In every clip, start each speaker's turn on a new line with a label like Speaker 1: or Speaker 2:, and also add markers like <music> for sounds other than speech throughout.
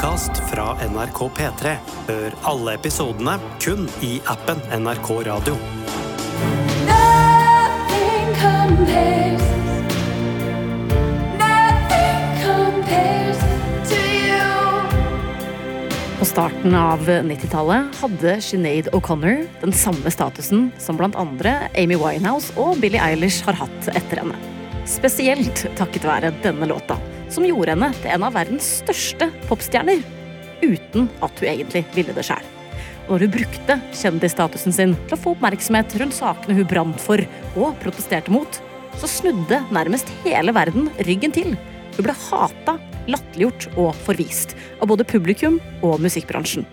Speaker 1: podkast fra NRK P3. Hør alle episodene kun i appen NRK Radio.
Speaker 2: Nothing compares. Nothing compares to you.
Speaker 3: På starten av 90-tallet hadde Sinead O'Connor den samme statusen som andre Amy Winehouse og Billie Eilish har hatt etter henne. Spesielt takket være denne låta, som gjorde henne til en av verdens største popstjerner. Uten at hun egentlig ville det sjøl. Når hun brukte kjendisstatusen sin til å få oppmerksomhet rundt sakene hun brant for og protesterte mot, så snudde nærmest hele verden ryggen til. Hun ble hata, latterliggjort og forvist av både publikum og musikkbransjen.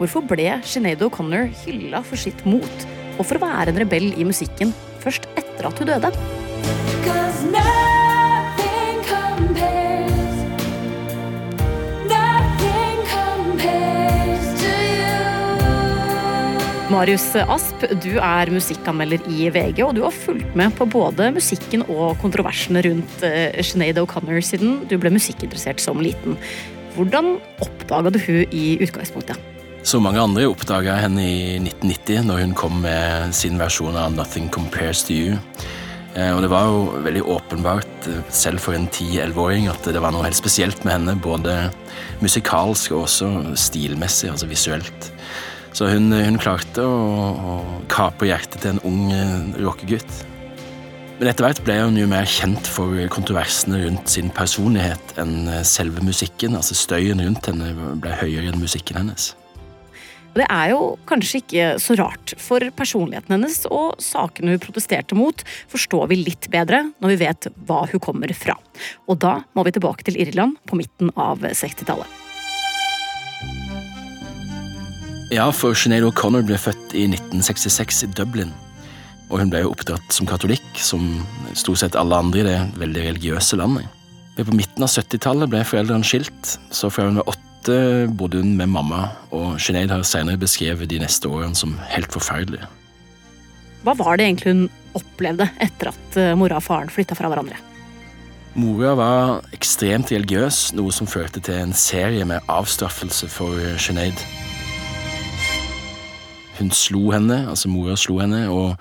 Speaker 3: Hvorfor ble Sinead O'Connor hylla for sitt mot og for å være en rebell i musikken først etter at hun døde? Marius Asp, du er musikkanmelder i VG, og du har fulgt med på både musikken og kontroversene rundt eh, Sinead O'Connor siden du ble musikkinteressert som liten. Hvordan oppdaga du hun i utgangspunktet?
Speaker 4: Så mange andre oppdaga henne i 1990, når hun kom med sin versjon av Nothing Compares to You. Eh, Og det var jo veldig åpenbart, eh, selv for en 10-11-åring, at det var noe helt spesielt med henne. Både musikalsk og også stilmessig, altså visuelt. Så hun, hun klarte å, å kape hjertet til en ung eh, rockegutt. Men etter hvert ble hun jo mer kjent for kontroversene rundt sin personlighet enn eh, selve musikken. Altså Støyen rundt henne ble høyere enn musikken hennes.
Speaker 3: Det er jo kanskje ikke så rart, for personligheten hennes og sakene hun protesterte mot, forstår vi litt bedre når vi vet hva hun kommer fra. Og da må vi tilbake til Irland på midten av 60-tallet.
Speaker 4: Ja, for Sinead O'Connor ble født i 1966 i Dublin. Og hun ble jo oppdratt som katolikk, som stort sett alle andre i det veldig religiøse landet. Men på midten av 70-tallet ble foreldrene skilt, så fra hun var åtte bodde hun med mamma, og Sinead har senere beskrevet de neste årene som helt forferdelige.
Speaker 3: Hva var det egentlig hun opplevde etter at eh, mora og faren flytta fra hverandre?
Speaker 4: Mora var ekstremt religiøs, noe som førte til en serie med avstraffelse for Sinead. Hun slo henne, altså mora slo henne, og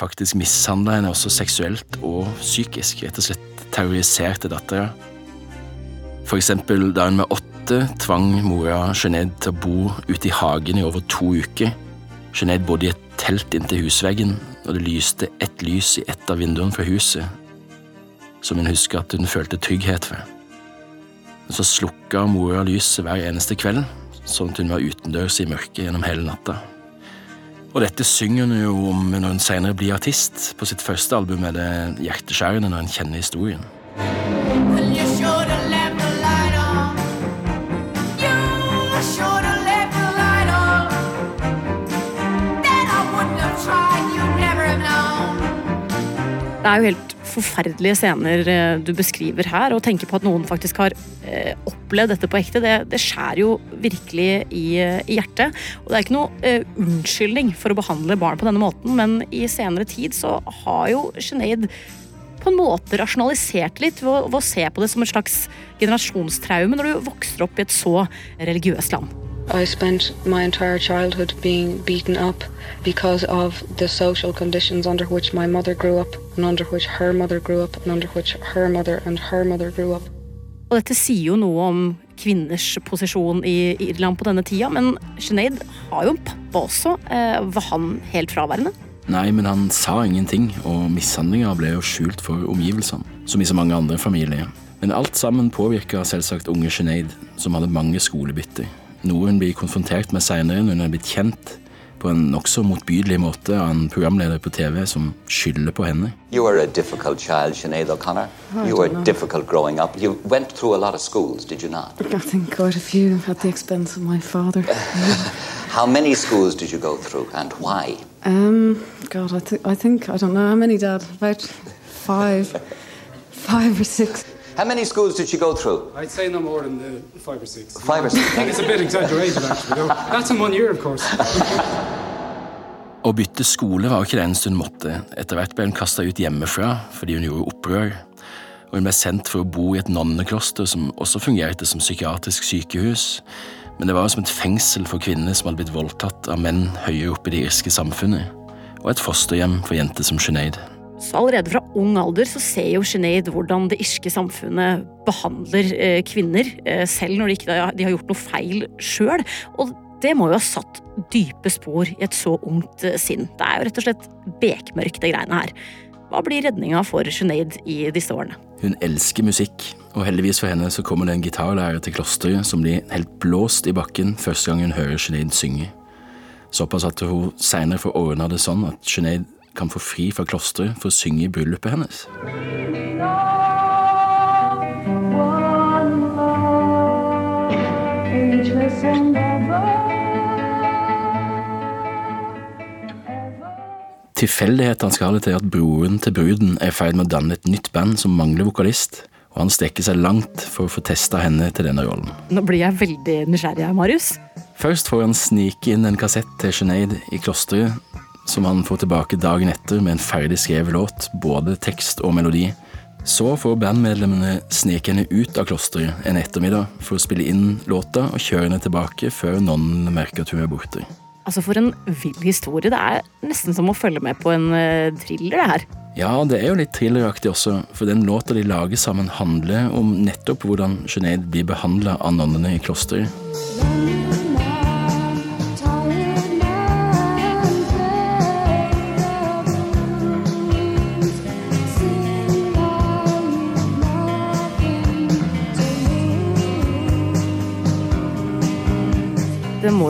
Speaker 4: faktisk mishandla henne også seksuelt og psykisk. Rett og slett terroriserte dattera. For eksempel da hun med åtte tvang mora Jeanette til å bo ute i hagen i over to uker. Jeanette bodde i et telt inntil husveggen, og det lyste ett lys i ett av vinduene fra huset, som hun husker at hun følte trygghet ved. Så slukka mora lyset hver eneste kveld, sånn at hun var utendørs i mørket gjennom hele natta. Og dette synger hun jo om når hun senere blir artist. På sitt første album er det hjerteskjærende når en kjenner historien.
Speaker 2: And you should have left the light on. You should have left the light on. Then I wouldn't have tried. You'd never have known.
Speaker 3: Det er jo helt forferdelige scener eh, du beskriver her, og tenker på at noen faktisk har eh, opplevd dette på ekte, det, det skjærer jo virkelig i, eh, i hjertet. Og det er ikke noe unnskyldning for å behandle barn på denne måten, men i senere tid så har jo Sinead på en måte rasjonalisert litt ved å, ved å se på det som et slags generasjonstraume når du vokser opp i et så religiøst land.
Speaker 5: I spent my entire childhood being beaten up because of the social conditions under which my mother grew up, and under which her mother grew up, and under which her mother and her mother grew up.
Speaker 3: Og dette sier jo noe om kvinners posisjon i Irland på denne tida, men Sinead har jo en pappa også. Eh, var han helt fraværende?
Speaker 4: Nei, men han sa ingenting, og mishandlinga ble jo skjult for omgivelsene, som i så mange andre familier. Men alt sammen påvirka selvsagt unge Sinead, som hadde mange skolebytter. Noe hun blir konfrontert med seinere når hun er blitt kjent på en nokså motbydelig måte av en programleder på TV som skylder på henne.
Speaker 6: You were a difficult child, Sinead O'Connor. you were difficult growing up. You went through a lot of schools, did you not?
Speaker 5: I think quite a few at the expense of my father. <laughs>
Speaker 6: How many schools did you go through and why?
Speaker 5: Um, God, I, th- I think, I don't know how many, Dad. About five. Five or six.
Speaker 6: How many schools did she go through?
Speaker 7: I'd say no more than the five or six.
Speaker 6: Five or six.
Speaker 7: I think it's a bit exaggerated, actually. though. That's in one year, of course.
Speaker 4: Å bytte skole var jo ikke det eneste hun måtte. Etter hvert ble hun kasta ut hjemmefra fordi hun gjorde opprør. og hun ble sendt for å bo i et nonnekloster som også fungerte som psykiatrisk sykehus, men det var som et fengsel for kvinner som hadde blitt voldtatt av menn høyere oppe i det irske samfunnet, og et fosterhjem for jenter som Sinead.
Speaker 3: Så allerede fra ung alder så ser jo Sinead hvordan det irske samfunnet behandler eh, kvinner, eh, selv når de ikke de har gjort noe feil sjøl. Og det må jo ha satt dype spor i et så ungt eh, sinn. Det er jo rett og slett bekmørkt, det greiene her. Hva blir redninga for Sinead i disse årene?
Speaker 4: Hun elsker musikk, og heldigvis for henne så kommer det en gitarlærer til klosteret som blir helt blåst i bakken første gang hun hører Sinead synge. Såpass at hun seinere får ordna det sånn at Sinead kan få fri fra klosteret for å synge i bryllupet hennes. Tilfeldighetene skal til at broren til bruden er i ferd med å danne et nytt band som mangler vokalist, og han strekker seg langt for å få testa henne til denne rollen.
Speaker 3: Nå blir jeg veldig nysgjerrig her, Marius.
Speaker 4: Først får han snike inn en kassett til Sinead i klosteret, som han får tilbake dagen etter med en ferdig skrevet låt, både tekst og melodi. Så får bandmedlemmene snike henne ut av klosteret en ettermiddag for å spille inn låta og kjøre henne tilbake før nonnen merker at hun er borte.
Speaker 3: Altså For en vill historie. Det er nesten som å følge med på en eh, thriller, det her.
Speaker 4: Ja, det er jo litt thrilleraktig også, for den låta de lager sammen handler om nettopp hvordan Sinead blir behandla av nonnene i klosteret.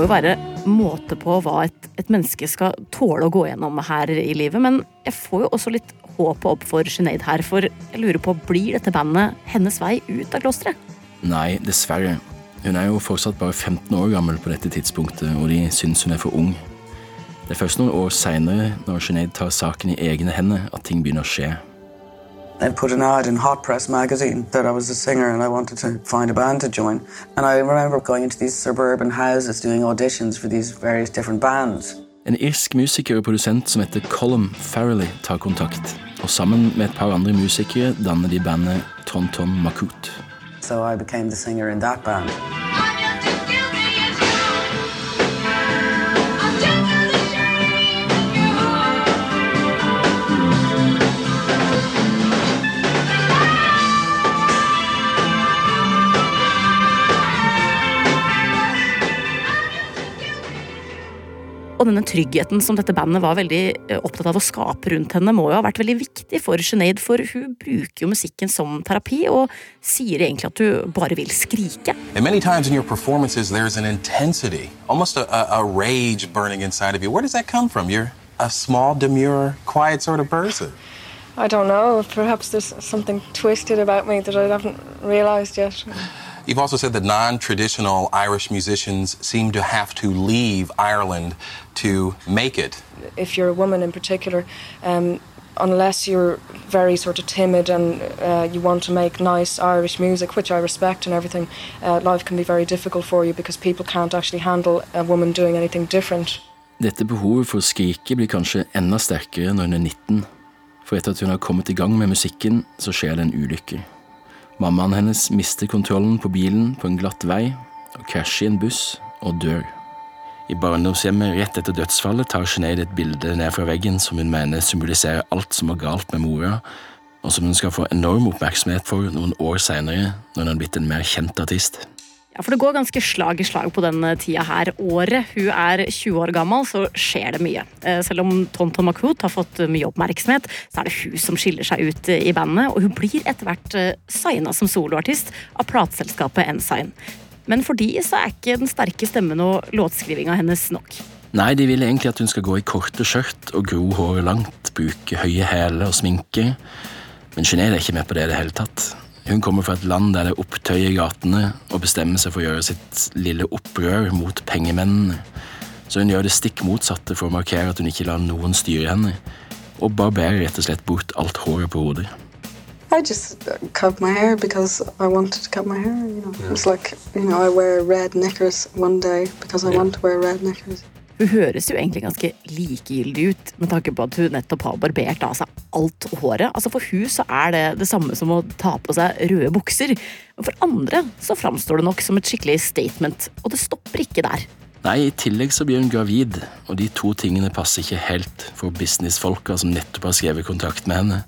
Speaker 3: Jo være måte på hva et, et menneske skal tåle å gå gjennom her i livet, men jeg får jo også litt håpet opp for Sinead her, for jeg lurer på, blir dette bandet hennes vei ut av klosteret?
Speaker 4: Nei, dessverre. Hun er jo fortsatt bare 15 år gammel på dette tidspunktet, og de syns hun er for ung. Det er først noen år seinere, når Sinead tar saken i egne hender, at ting begynner å skje.
Speaker 8: They put an ad in Hot Press magazine that I was a singer and I wanted to find a band to join. And I remember going into these suburban houses doing auditions for these various different bands.
Speaker 4: En irsk musiker og produsent som heter Colum Farrelly tar kontakt, og sammen med et par andre musikere danner de bandet Tonton Makut.
Speaker 8: So I became the singer in that band.
Speaker 3: Og denne tryggheten som dette bandet var veldig eh, opptatt av å skape rundt henne, må jo ha vært veldig viktig for Sinead, for hun bruker jo musikken som terapi, og sier egentlig at du bare vil skrike.
Speaker 9: And many times in your performances, there's an intensity, almost a, a, a rage burning inside of you. Where does that come from? You're a small, demure, quiet sort of person.
Speaker 5: I don't know. Perhaps there's something twisted about me that I haven't realized yet.
Speaker 9: You've also said that non traditional Irish musicians seem to have to leave Ireland to make it.
Speaker 5: If you're a woman in particular, um, unless you're very sort of timid and uh, you want to make nice Irish music, which I respect and everything, uh, life can be very difficult for you because people can't actually handle a woman doing anything different.
Speaker 4: Dette behovet for å skrike blir kanskje enda sterkere når hun er 19, for etter at hun har kommet i gang med musikken, så skjer det en ulykke. Mammaen hennes mister kontrollen på bilen på en glatt vei og krasjer i en buss og dør. I barndomshjemmet rett etter dødsfallet tar Sinead et bilde ned fra veggen som hun mener symboliserer alt som var galt med mora, og som hun skal få enorm oppmerksomhet for noen år seinere, når hun har blitt en mer kjent artist.
Speaker 3: Ja, for det går ganske slag i slag på den tida her. Året hun er 20 år gammel, så skjer det mye. Eh, Selv om Tonton Makut har fått mye oppmerksomhet, så er det hun som skiller seg ut i bandet, og hun blir etter hvert eh, signa som soloartist av plateselskapet Ensign. Men for de så er ikke den sterke stemmen og låtskrivinga hennes nok.
Speaker 4: Nei, de vil egentlig at hun skal gå i korte skjørt og gro håret langt, bruke høye hæler og sminke, men Genéve er ikke med på det i det hele tatt. Hun kommer fra et land der det er opptøy i gatene, og bestemmer seg for å gjøre sitt lille opprør mot pengemennene. Så hun gjør det stikk motsatte for å markere at hun ikke lar noen styre henne, og barberer rett og slett bort alt håret på hodet.
Speaker 5: I just cut my hair because I wanted to cut my hair. You know, it's like you know I wear red knickers one day because I want to wear red knickers.
Speaker 3: Hun høres jo egentlig ganske likegyldig ut med tanke på at hun nettopp har barbert av seg alt håret. Altså For hun så er det det samme som å ta på seg røde bukser. Men for andre så framstår det nok som et skikkelig statement, og det stopper ikke der.
Speaker 4: Nei, i tillegg så blir hun gravid, og de to tingene passer ikke helt for businessfolka som nettopp har skrevet kontakt med henne.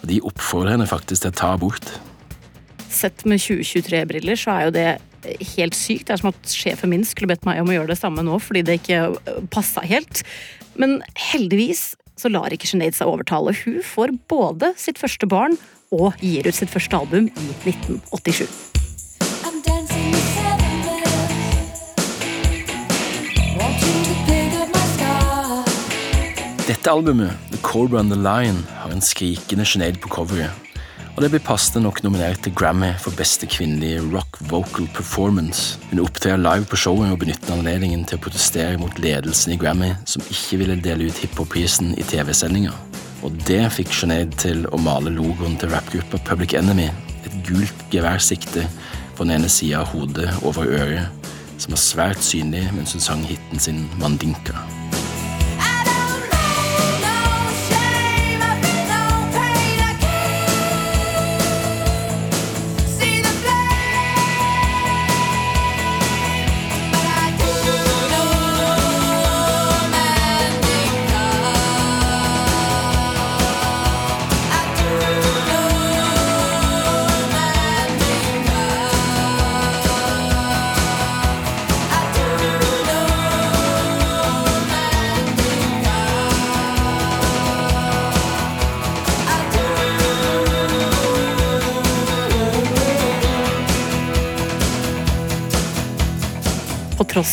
Speaker 4: Og de oppfordrer henne faktisk til å ta abort.
Speaker 3: Sett med 2023-briller så er jo det helt sykt. Det er som at sjefen min skulle bedt meg om å gjøre det samme nå fordi det ikke passa helt. Men heldigvis så lar ikke Sinead seg overtale. Hun får både sitt første barn og gir ut sitt første album i 1987.
Speaker 2: I'm dancing with seven bells, wanting to pick up my star.
Speaker 4: Dette albumet, The Cobra and the Lion, har en skrikende Sinead på coveret. Og det blir passende nok nominert til Grammy for beste kvinnelige rock vocal performance. Hun opptrer live på showet og benytter anledningen til å protestere mot ledelsen i Grammy, som ikke ville dele ut hiphop-prisen i TV-sendinga. Og det fikk Sinead til å male logoen til rappgruppa Public Enemy, et gult geværsikte på den ene sida av hodet over øret, som var svært synlig mens hun sang hiten sin Mandinka.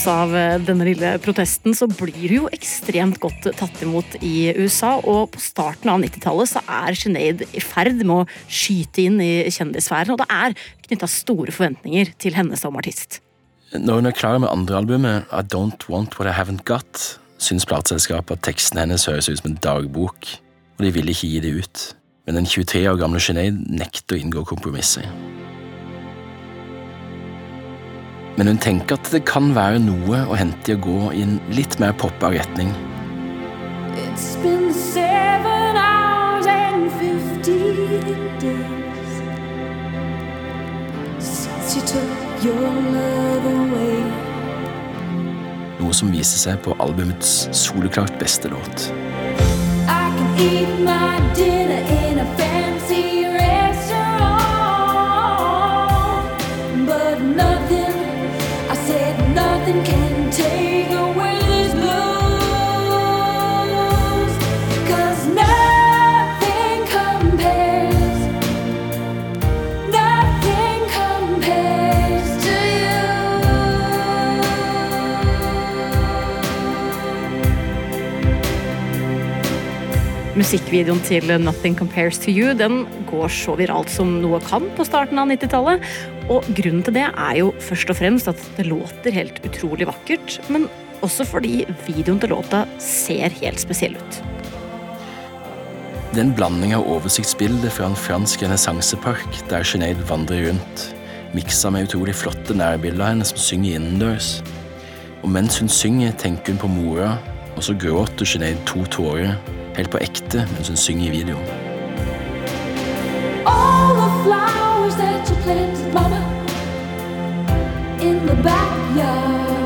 Speaker 3: Tross av eh, denne lille protesten så blir det jo ekstremt godt tatt imot i USA, og på starten av 90-tallet så er Sinead i ferd med å skyte inn i kjendissfæren, og det er knytta store forventninger til henne som artist.
Speaker 4: Når hun er klar med andre albumet, I Don't Want What I Haven't Got, syns plateselskapet at teksten hennes høres ut som en dagbok, og de vil ikke gi det ut. Men den 23 år gamle Sinead nekter å inngå kompromisser. Men hun tenker at det kan være noe å hente i å gå i en litt mer poppa retning.
Speaker 2: It's been seven hours and fifteen days since you took your love away.
Speaker 4: Noe som viser seg på albumets soleklart beste låt.
Speaker 2: I can eat my dinner in nothing can take
Speaker 3: Musikkvideoen til Nothing Compares To You den går så viralt som noe kan på starten av 90-tallet. Og grunnen til det er jo først og fremst at det låter helt utrolig vakkert, men også fordi videoen til låta ser helt spesiell ut.
Speaker 4: Det er en blanding av oversiktsbilder fra en fransk renessansepark der Sinead vandrer rundt, miksa med utrolig flotte nærbilder av henne som synger innendørs. Og mens hun synger, tenker hun på mora, og så gråter Sinead to tårer, helt på ekte mens hun synger i videoen.
Speaker 2: Planted, Mama, in the backyard,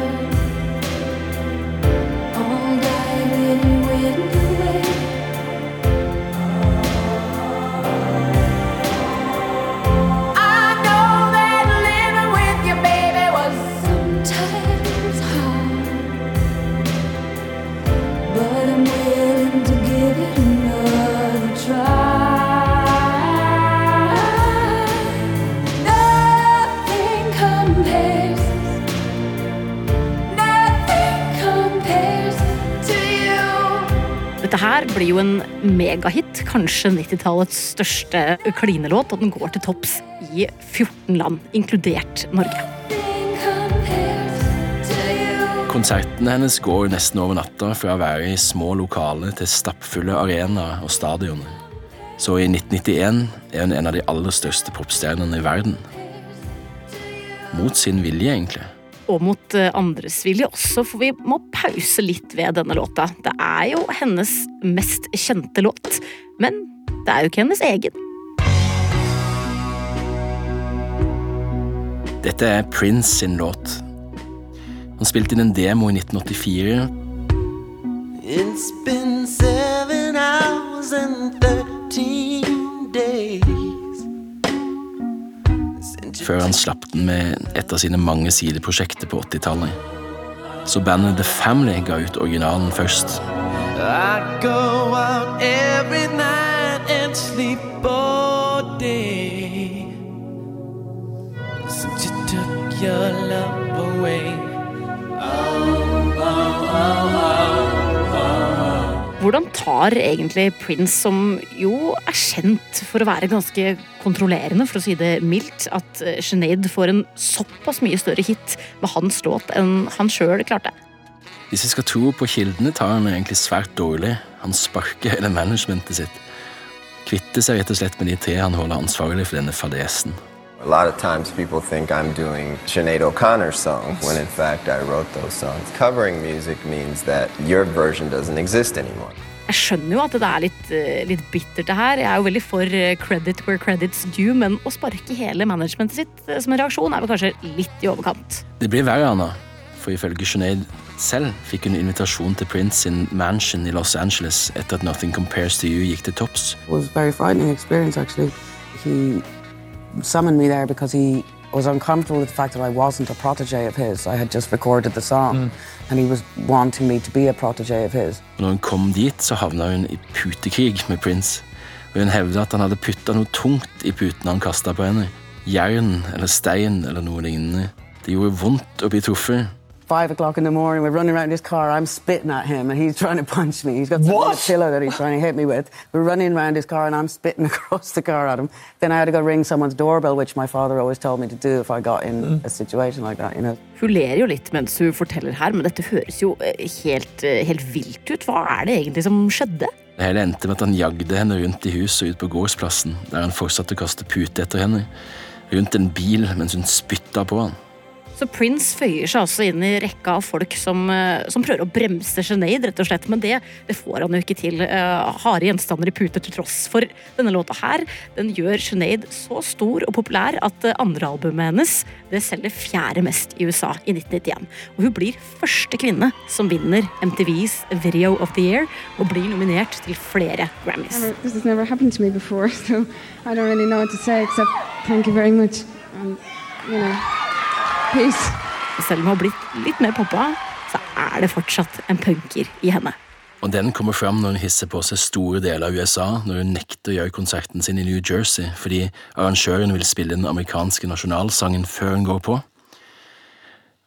Speaker 3: Blir jo en megahit, kanskje 90-tallets største klinelåt, og den går til topps i 14 land, inkludert Norge.
Speaker 4: Konsertene hennes går nesten over natta fra å være i små lokaler til stappfulle arenaer og stadioner. Så i 1991 er hun en av de aller største popstjernene i verden. Mot sin vilje, egentlig.
Speaker 3: Og mot eh, andres vilje også, for vi må pause litt ved denne låta. Det er jo hennes mest kjente låt, men det er jo ikke hennes egen.
Speaker 4: Dette er Prince sin låt. Han spilte inn en demo i 1984.
Speaker 10: It's been seven hours and 13 days.
Speaker 4: før han slapp den med et av sine mange sideprosjekter på 80-tallet. Så bandet The Family ga ut originalen først.
Speaker 10: Your love away. Oh, oh, oh,
Speaker 3: Hvordan tar egentlig Prince, som jo er kjent for å være ganske kontrollerende, for å si det mildt, at eh, Sinead får en såpass mye større hit med hans låt enn han sjøl klarte?
Speaker 4: Hvis vi skal tro på kildene, tar han egentlig svært dårlig. Han sparker hele managementet sitt. Kvitter seg rett og slett med de tre han holder ansvarlig for denne fadesen.
Speaker 11: A lot of times people think I'm doing Sinead O'Connor songs when in fact I wrote those songs. Covering music means that your version doesn't exist anymore.
Speaker 3: Jeg skjønner jo at det er litt, eh, litt bittert, det her. Jeg er jo veldig for eh, credit where credit's due, men å sparke hele managementet sitt eh, som en reaksjon er vel kanskje litt i overkant.
Speaker 4: Det blir verre, Anna. For ifølge Sinead selv fikk hun invitasjon til Prince sin mansion i Los Angeles etter at Nothing Compares to You gikk til topps.
Speaker 8: It was a very frightening experience, actually. He summoned me there because he was uncomfortable with the fact that I wasn't a protege of his. I had just recorded the song, and he was wanting me to be a protege of his.
Speaker 4: Når hun kom dit, så havna hun i putekrig med Prince. Og hun hevda at han hadde putta noe tungt i putene han kasta på henne. Jern eller stein eller noe lignende. Det gjorde vondt å bli truffet.
Speaker 8: Five o'clock in the morning, we're running around his car. I'm spitting at him, and he's <laughs> trying to punch me. He's got a pillow that he's trying to hit me with. We're running around his car, and I'm spitting <laughs> across the car at him. Then I had to go ring someone's doorbell, which my father always told me to do if I got in a situation like that. You know.
Speaker 3: Hun ler jo litt mens hun forteller her, men dette høres jo eh, helt, eh, helt vilt ut. Hva er det egentlig som skjedde?
Speaker 4: Det hele endte med at han jagde henne rundt i huset og ut på gårdsplassen, der han fortsatte å kaste pute etter henne. Rundt en bil mens hun spytta på han.
Speaker 3: Så Prince føyer seg altså inn i rekka av folk som, eh, som prøver å bremse Sinead, rett og slett. Men det, det får han jo ikke til. Uh, harde gjenstander i puter til tross. For denne låta her den gjør Sinead så stor og populær at andre albumet hennes det selger fjerde mest i USA i 1991. Og hun blir første kvinne som vinner MTVs Video of the Year og blir nominert til flere Grammys.
Speaker 12: Never, this has never happened to me before, <laughs> so I don't really know what to say except thank you very peace.
Speaker 3: Selv om hun har blitt litt mer poppa, så er det fortsatt en punker i henne.
Speaker 4: Og den kommer fram når hun hisser på seg store deler av USA når hun nekter å gjøre konserten sin i New Jersey fordi arrangøren vil spille den amerikanske nasjonalsangen før hun går på.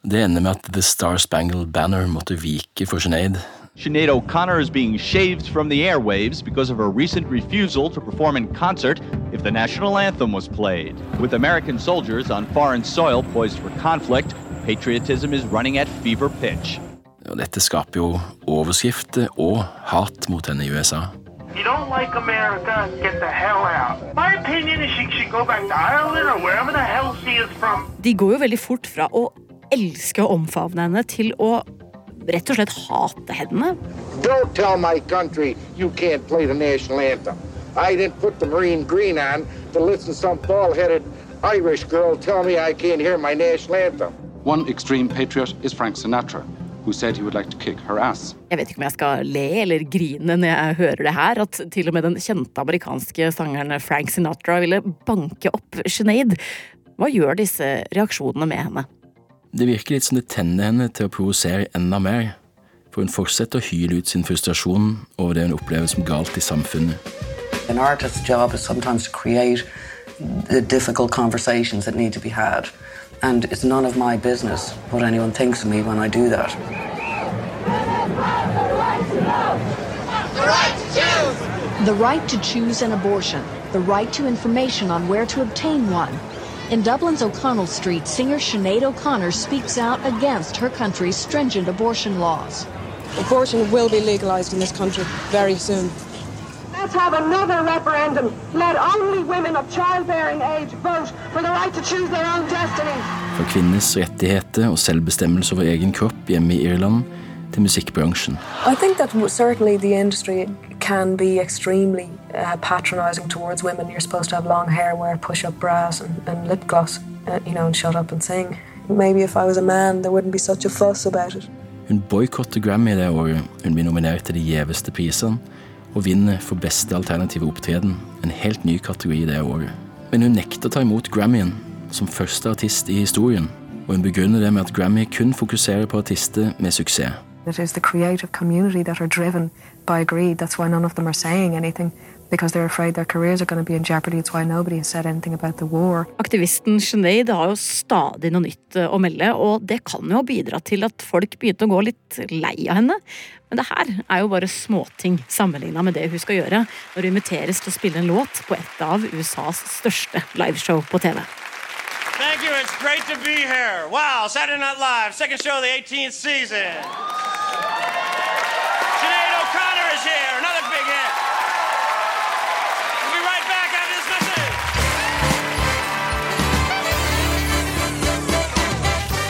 Speaker 4: Det ender med at The Star Spangled Banner måtte vike for Sinead.
Speaker 13: Sinead O'Connor is being shaved from the airwaves because of her recent refusal to perform in concert if the national anthem was played. With American soldiers on foreign soil poised for conflict, patriotism is running at fever pitch.
Speaker 4: Dette skaper jo overskrifter og hat mot henne i USA.
Speaker 14: If you don't like America, get the hell out. My opinion is she should go back to Ireland or wherever the hell she is from.
Speaker 3: De går jo veldig fort fra å elske og omfavne henne til å rett og slett hate henne.
Speaker 15: Don't tell my country you can't play the national anthem. I didn't put the marine green on to listen to some bald-headed Irish girl tell me I can't hear my national anthem.
Speaker 16: One extreme patriot is Frank Sinatra, who said he would like to kick her ass.
Speaker 3: Jeg vet ikke om jeg skal le eller grine når jeg hører det her, at til og med den kjente amerikanske sangeren Frank Sinatra ville banke opp Sinead. Hva gjør disse reaksjonene med henne?
Speaker 4: Det virker litt som det tenner henne til å provosere enda mer, for hun fortsetter å hyle ut sin frustrasjon over det hun opplever som galt i samfunnet.
Speaker 8: An artist's job is sometimes to create the difficult conversations that need to be had. And it's none of my business what anyone thinks of me when I do that.
Speaker 17: The right to choose an abortion, the right to information on where to obtain one. In Dublin's O'Connell Street, singer Sinead O'Connor speaks out against her country's stringent abortion laws.
Speaker 5: Abortion will be legalized in this country very soon.
Speaker 18: Let's have another referendum. Let only women of childbearing age vote for the right to choose their own destiny.
Speaker 4: Fra kvinners rettigheter og selvbestemmelse over egen kropp hjemme i Irland til musikkbransjen.
Speaker 5: I think that w- certainly the industry can be extremely uh, patronizing towards women. You're supposed to have long hair, wear push-up bras and, and lip gloss, uh, you know, and shut up and sing. Maybe if I was a man, there wouldn't be such a fuss about it.
Speaker 4: Hun boikotter Grammy det året hun blir nominert til de gjeveste prisene, og vinner for beste alternative opptreden, en helt ny kategori det året. Men hun nekter å ta imot Grammyen som første artist i historien, og hun begrunner det med at Grammy kun fokuserer på artister med suksess.
Speaker 5: It is the creative community that are driven by greed. That's why none of them are saying anything.
Speaker 3: Aktivisten Sinead har jo stadig noe nytt eh, å melde, og det kan jo ha bidratt til at folk begynte å gå litt lei av henne. Men det her er jo bare småting sammenligna med det hun skal gjøre når hun inviteres til å spille en låt på et av USAs største liveshow på TV.
Speaker 19: Thank you. It's great to be here. Wow, Saturday Night Live, second show of the 18th season.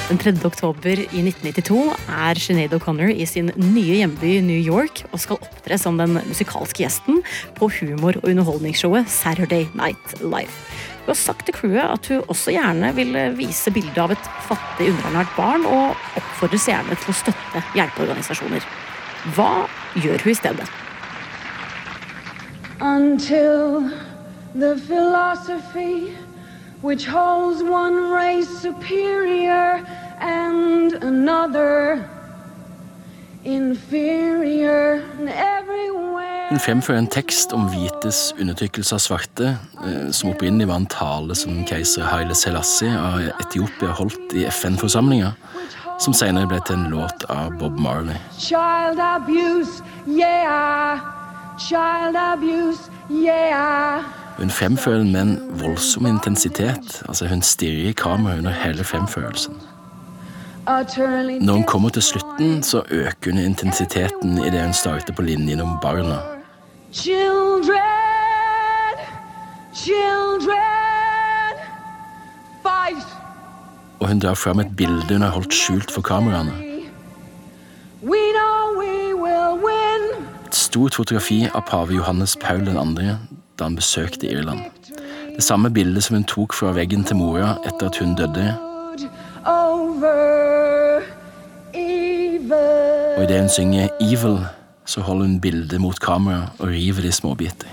Speaker 3: Den 3. oktober i 1992 er Sinead O'Connor i sin nye hjemby New York og skal opptre som den musikalske gjesten på humor- og underholdningsshowet Saturday Night Live. Hun har sagt til crewet at hun også gjerne vil vise bilde av et fattig, underernært barn, og oppfordres gjerne til å støtte hjelpeorganisasjoner. Hva gjør hun i stedet?
Speaker 12: until the philosophy which holds one race superior and another inferior and everywhere.
Speaker 4: Hun fremfører en tekst om hvites undertrykkelse av svarte, eh, som opprinnelig var en tale som keiser Haile Selassie av Etiopia holdt i FN-forsamlinga, som senere ble til en låt av Bob Marley.
Speaker 12: Child abuse, yeah. Child abuse, yeah.
Speaker 4: Hun fremfører den med en voldsom intensitet. altså Hun stirrer i kameraet under hele fremførelsen. Når hun kommer til slutten, så øker hun intensiteten idet hun starter på linjen om barna.
Speaker 12: Children, children, fight.
Speaker 4: Og hun drar fram et bilde hun har holdt skjult for kameraene. Et stort fotografi av pave Johannes Paul 2. da han besøkte Irland. Det samme bildet som hun tok fra veggen til mora etter at hun døde. Og idet hun synger 'Evil', så holder hun bildet mot kamera og river det i småbiter.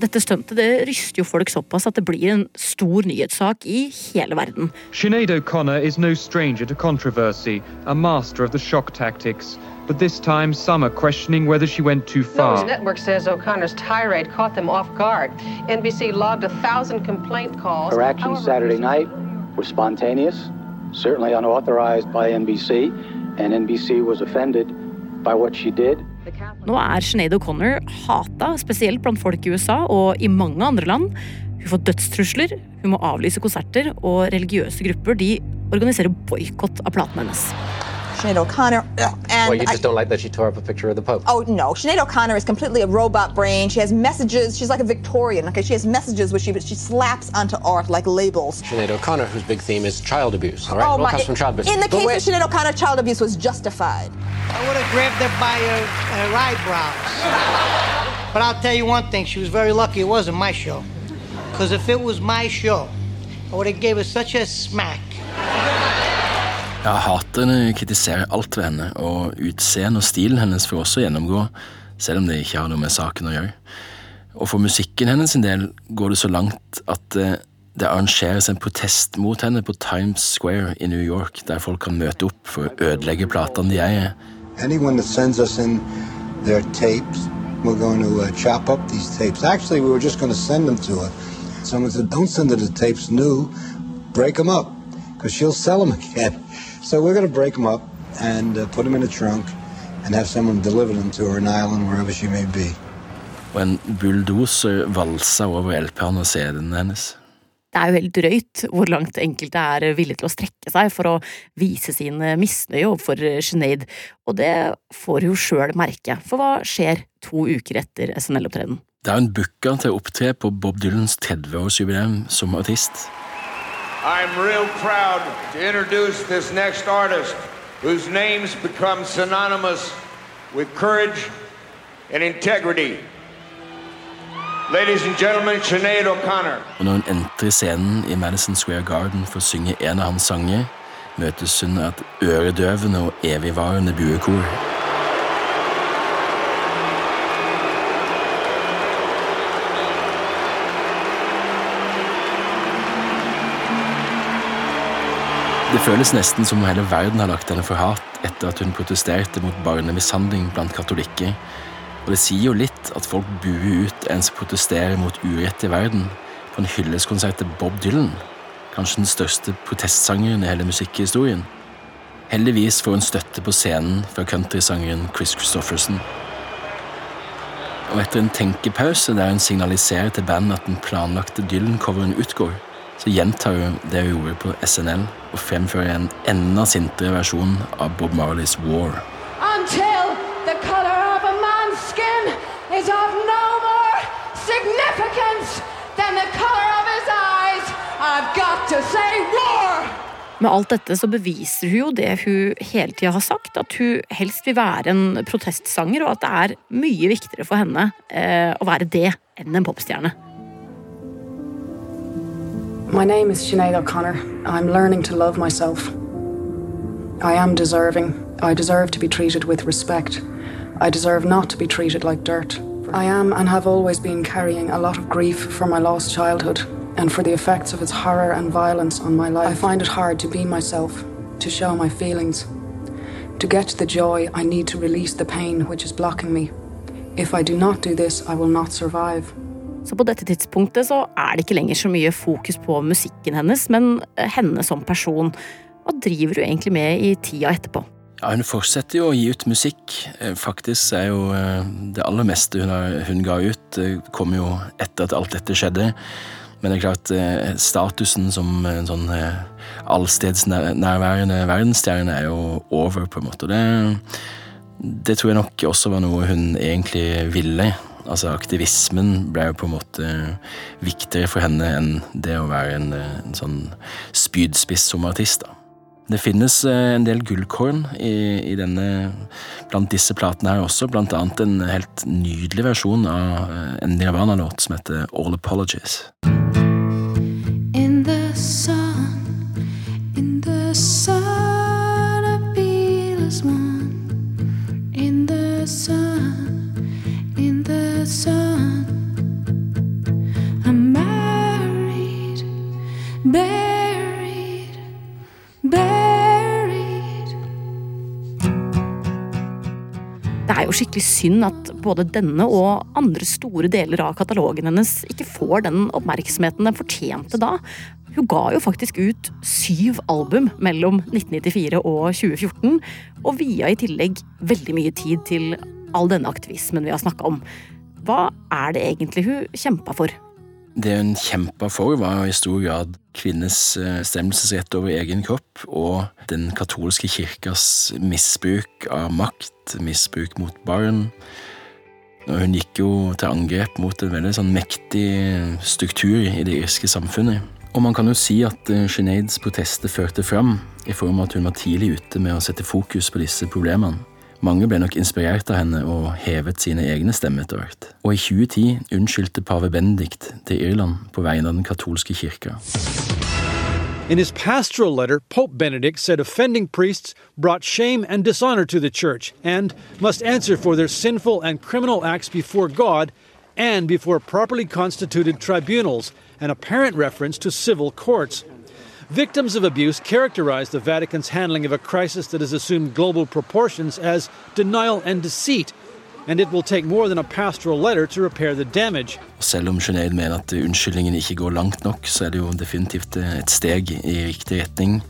Speaker 3: Dette stuntet det ryster jo folk såpass at det blir en stor nyhetssak i hele verden.
Speaker 20: Sinead O'Connor is no stranger to controversy, a master of the shock tactics. But this time, some are questioning whether she went too
Speaker 21: News
Speaker 20: far.
Speaker 21: Network says O'Connor's tirade caught them off guard. NBC logged a thousand complaint calls.
Speaker 22: Her actions
Speaker 21: However,
Speaker 22: Saturday night were spontaneous, certainly unauthorized by NBC, and NBC was offended by what she did.
Speaker 3: Nå er Sinead O'Connor hata, spesielt blant folk i USA og i mange andre land. Hun får dødstrusler, hun må avlyse konserter, og religiøse grupper de organiserer boikott av platene hennes.
Speaker 23: Sinead O'Connor. uh, And
Speaker 24: well, you
Speaker 23: I-
Speaker 24: just don't like that she tore up a picture of the Pope.
Speaker 23: Oh no, Sinead O'Connor is completely a robot brain. She has messages. She's like a Victorian. Okay, she has messages which she she slaps onto art like labels.
Speaker 24: Sinead O'Connor, whose big theme is child abuse. All right,
Speaker 23: oh
Speaker 24: it all
Speaker 23: my!
Speaker 24: comes from child abuse.
Speaker 23: In the
Speaker 24: But
Speaker 23: case
Speaker 24: wait-
Speaker 23: of Sinead O'Connor, child abuse was justified.
Speaker 25: I would have grabbed her by her, her eyebrows. But I'll tell you one thing, she was very lucky it wasn't my show. Because if it was my show, I would have gave her such a smack.
Speaker 4: Ja, Haterne kritiserer alt ved henne, og utseendet og stilen hennes får også gjennomgå, selv om det ikke har noe med saken å gjøre. Og for musikken hennes sin del går det så langt at eh, det arrangeres en protest mot henne på Times Square i New York, der folk kan møte opp for å ødelegge platene de eier.
Speaker 26: Tapes, we're going to uh, chop up these tapes. Actually, we were just going to send them to her. Someone said, don't send her the tapes new, break them up, because she'll sell them again. So we're going to break them up and uh, put them in a trunk and have someone deliver them to her an island wherever she may be.
Speaker 4: Og en bulldoser valsa over LP-en og CD-en hennes.
Speaker 3: Det er jo helt drøyt hvor langt enkelte er villige til å strekke seg for å vise sin misnøye overfor Sinead, og det får hun sjøl merke, for hva skjer to uker etter SNL-opptredenen?
Speaker 4: Det er en booka til å opptre på Bob Dylans 30-årsjubileum som artist.
Speaker 27: I'm real proud to introduce this next artist whose names become synonymous with courage and integrity. Ladies and gentlemen, Sinead O'Connor.
Speaker 4: Når hun entrer scenen i Madison Square Garden for å synge en av hans sanger, møtes hun av et øredøvende og evigvarende buekor. Det føles nesten som om hele verden har lagt henne for hat etter at hun protesterte mot barnemishandling blant katolikker. Og det sier jo litt at folk buer ut en som protesterer mot urett i verden, på en hylleskonsert til Bob Dylan, kanskje den største protestsangeren i hele musikkhistorien. Heldigvis får hun støtte på scenen fra countrysangeren Chris Christofferson. Og etter en tenkepause der hun signaliserer til bandet at den planlagte Dylan-coveren utgår, så gjentar hun det hun gjorde på SNL, og fremfører en enda sintere versjon av Bob Marleys War.
Speaker 18: Until the color of a man's skin is of no more significance than the color of his eyes, I've got to say war!
Speaker 3: Med alt dette så beviser hun jo det hun hele tida har sagt, at hun helst vil være en protestsanger, og at det er mye viktigere for henne eh, å være det enn en popstjerne.
Speaker 28: My name is Sinead O'Connor. I'm learning to love myself. I am deserving. I deserve to be treated with respect. I deserve not to be treated like dirt. I am and have always been carrying a lot of grief for my lost childhood and for the effects of its horror and violence on my life. I find it hard to be myself, to show my feelings. To get the joy, I need to release the pain which is blocking me. If I do not do this, I will not survive.
Speaker 3: Så på dette tidspunktet så er det ikke lenger så mye fokus på musikken hennes, men henne som person. Hva driver du egentlig med i tida etterpå?
Speaker 4: Ja, Hun fortsetter jo å gi ut musikk. Faktisk er jo det aller meste hun, hun ga ut, kom jo etter at alt dette skjedde. Men det er klart, statusen som en sånn allstedsnærværende verdensstjerne er jo over, på en måte. Det, det tror jeg nok også var noe hun egentlig ville. Altså Aktivismen ble jo på en måte viktigere for henne enn det å være en, en sånn spydspiss som artist. da. Det finnes en del gullkorn i, i denne, blant disse platene her også, blant annet en helt nydelig versjon av en Nirvana-låt som heter All Apologies.
Speaker 29: In the sun, in the sun,
Speaker 3: Det er jo skikkelig synd at både denne og andre store deler av katalogen hennes ikke får den oppmerksomheten den fortjente da. Hun ga jo faktisk ut syv album mellom 1994 og 2014, og via i tillegg veldig mye tid til all denne aktivismen vi har snakka om. Hva er det egentlig hun kjempa for?
Speaker 4: Det hun kjempa for, var i stor grad kvinners stemmelsesrett over egen kropp og den katolske kirkas misbruk av makt, misbruk mot barn. Og hun gikk jo til angrep mot en veldig sånn mektig struktur i det irske samfunnet. Og man kan jo si at Sheneids protester førte fram, i form av at hun var tidlig ute med å sette fokus på disse problemene. Mange ble nok inspirert av henne og hevet sine egne stemmer etter hvert. Og i 2010 unnskyldte pave Benedikt til Irland på vegne av den katolske kirka.
Speaker 30: In his pastoral letter, Pope Benedict said offending priests brought shame and dishonor to the church and must answer for their sinful and criminal acts before God and before properly constituted tribunals, an apparent reference to civil courts. Victims of abuse characterize the Vatican's handling of a crisis that has assumed global proportions as denial and deceit, and it will take more than a pastoral letter to repair the damage.
Speaker 4: Selv om Sinead mener at unnskyldningen ikke går langt nok, så er det jo definitivt et steg i riktig retning.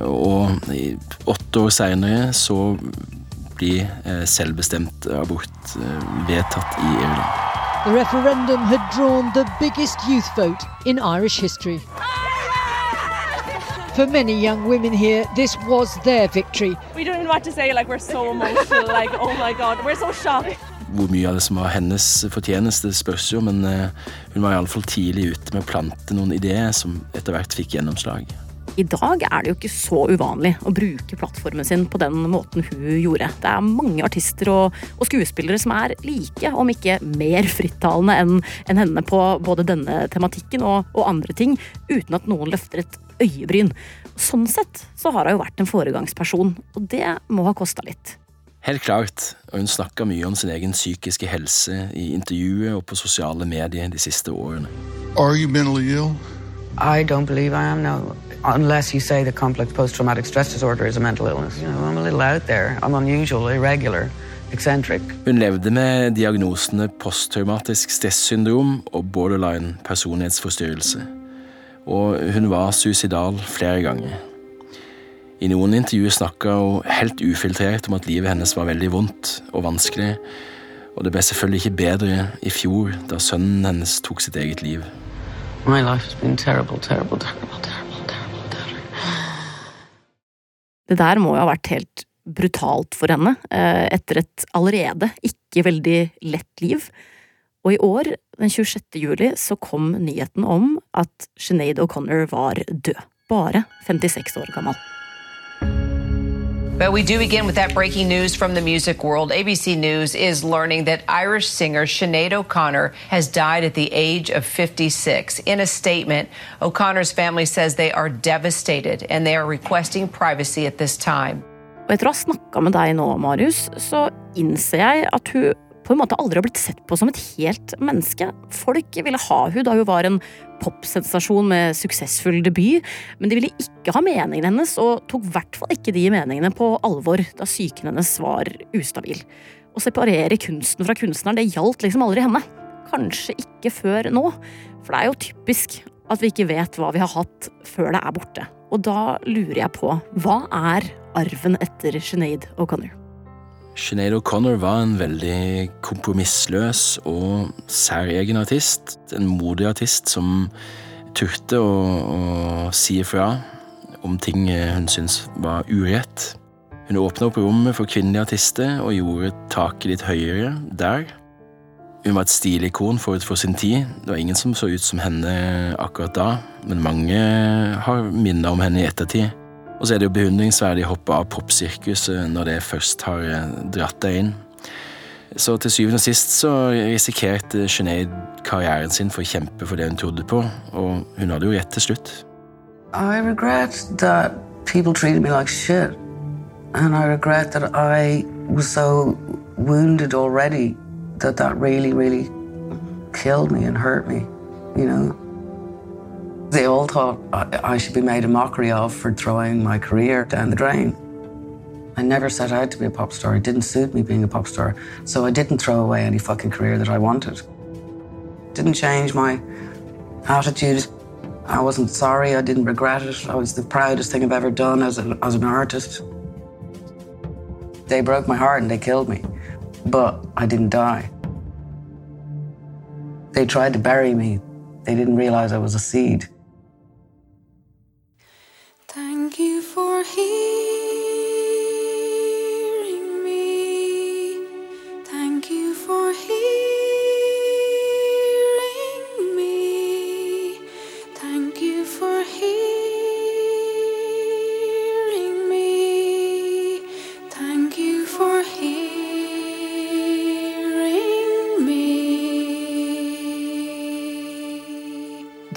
Speaker 4: Og åtte år seinere så blir selvbestemt abort vedtatt i Irland.
Speaker 31: The referendum had drawn the biggest youth vote in Irish history. For many young women here, this was their victory.
Speaker 32: We don't even know what to say. Like we're so emotional. like oh my god, we're so shocked.
Speaker 4: Hvor mye av det som var hennes fortjeneste, spørs jo, men eh, hun var iallfall tidlig ute med å plante noen ideer som etter hvert fikk gjennomslag.
Speaker 3: I dag er det jo ikke så uvanlig å bruke plattformen sin på den måten hun gjorde. Det er mange artister og, og skuespillere som er like, om ikke mer frittalende enn en henne på både denne tematikken og, og andre ting, uten at noen løfter et øyebryn. Sånn sett så har hun jo vært en foregangsperson, og det må ha kosta litt.
Speaker 4: Helt klart, og hun snakka mye om sin egen psykiske helse i intervjuet og på sosiale medier de siste årene.
Speaker 33: Are you mentally ill?
Speaker 8: I don't believe I am, no. Unless you say that complex post-traumatic stress disorder is a mental illness. You know, I'm a little out there. I'm unusual, irregular, eccentric.
Speaker 4: Hun levde med diagnosene posttraumatisk stressyndrom og borderline personlighetsforstyrrelse. Og hun var suicidal flere ganger. I noen intervjuer snakka hun helt ufiltrert om at livet hennes var veldig vondt og vanskelig, og det ble selvfølgelig ikke bedre i fjor, da sønnen hennes tok sitt eget liv.
Speaker 8: My life has been terrible, terrible, terrible, terrible, terrible, terrible.
Speaker 3: Det der må jo ha vært helt brutalt for henne, eh, etter et allerede ikke veldig lett liv. Og i år, den 26. juli, så kom nyheten om at Sinead O'Connor var død. Bare 56 år gammel.
Speaker 34: But we do begin with that breaking news from the music world. ABC News is learning that Irish singer Sinead O'Connor has died at the age of 56. In a statement, O'Connor's family says they are devastated and they are requesting privacy at this time.
Speaker 3: Og etter å ha snakka med deg nå, Marius, så innser jeg at hun på en måte aldri har blitt sett på som et helt menneske. Folk ville ha hun da hun var en popsensasjon med suksessfull debut, men de ville ikke ha meningene hennes, og tok i hvert fall ikke de meningene på alvor da psyken hennes var ustabil. Å separere kunsten fra kunstneren, det gjaldt liksom aldri henne. Kanskje ikke før nå, for det er jo typisk at vi ikke vet hva vi har hatt før det er borte. Og da lurer jeg på, hva er arven etter Sinead O'Connor?
Speaker 4: Sinead O'Connor var en veldig kompromissløs og særegen artist. En modig artist som turte å, å si ifra om ting hun syntes var urett. Hun åpna opp rommet for kvinnelige artister og gjorde taket litt høyere der. Hun var et stilikon forut for sin tid. Det var ingen som så ut som henne akkurat da, men mange har minner om henne i ettertid. Og så er det jo beundringsverdig å hoppe av popsirkuset når det først har eh, dratt deg inn. Så til syvende og sist så risikerte Sinead karrieren sin for å kjempe for det hun trodde på, og hun hadde jo rett til slutt.
Speaker 8: I regret that people treated me like shit. And I regret that I was so wounded already that that really, really killed me and hurt me, you know. They all thought I should be made a mockery of for throwing my career down the drain. I never set out to be a pop star. It didn't suit me being a pop star. So I didn't throw away any fucking career that I wanted. Didn't change my attitude. I wasn't sorry. I didn't regret it. I was the proudest thing I've ever done as, a, as an artist. They broke my heart and they killed me. But I didn't die. They tried to bury me. They didn't realize I was a seed.
Speaker 3: Du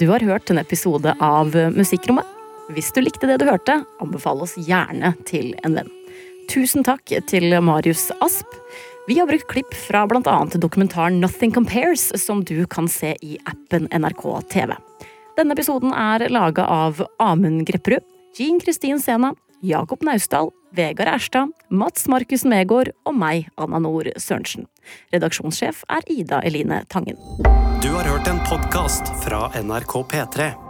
Speaker 3: har hørt en episode av Musikkrommet. Hvis du likte det du hørte, anbefal oss gjerne til en venn. Tusen takk til Marius Asp. Vi har brukt klipp fra bl.a. dokumentaren Nothing Compares, som du kan se i appen NRK TV. Denne episoden er laga av Amund Grepperud, Jean Kristin Sena, Jakob Naustdal, Vegard Erstad, Mats Markus Megård og meg, Anna Nord Sørensen. Redaksjonssjef er Ida Eline Tangen.
Speaker 35: Du har hørt en podkast fra NRK P3.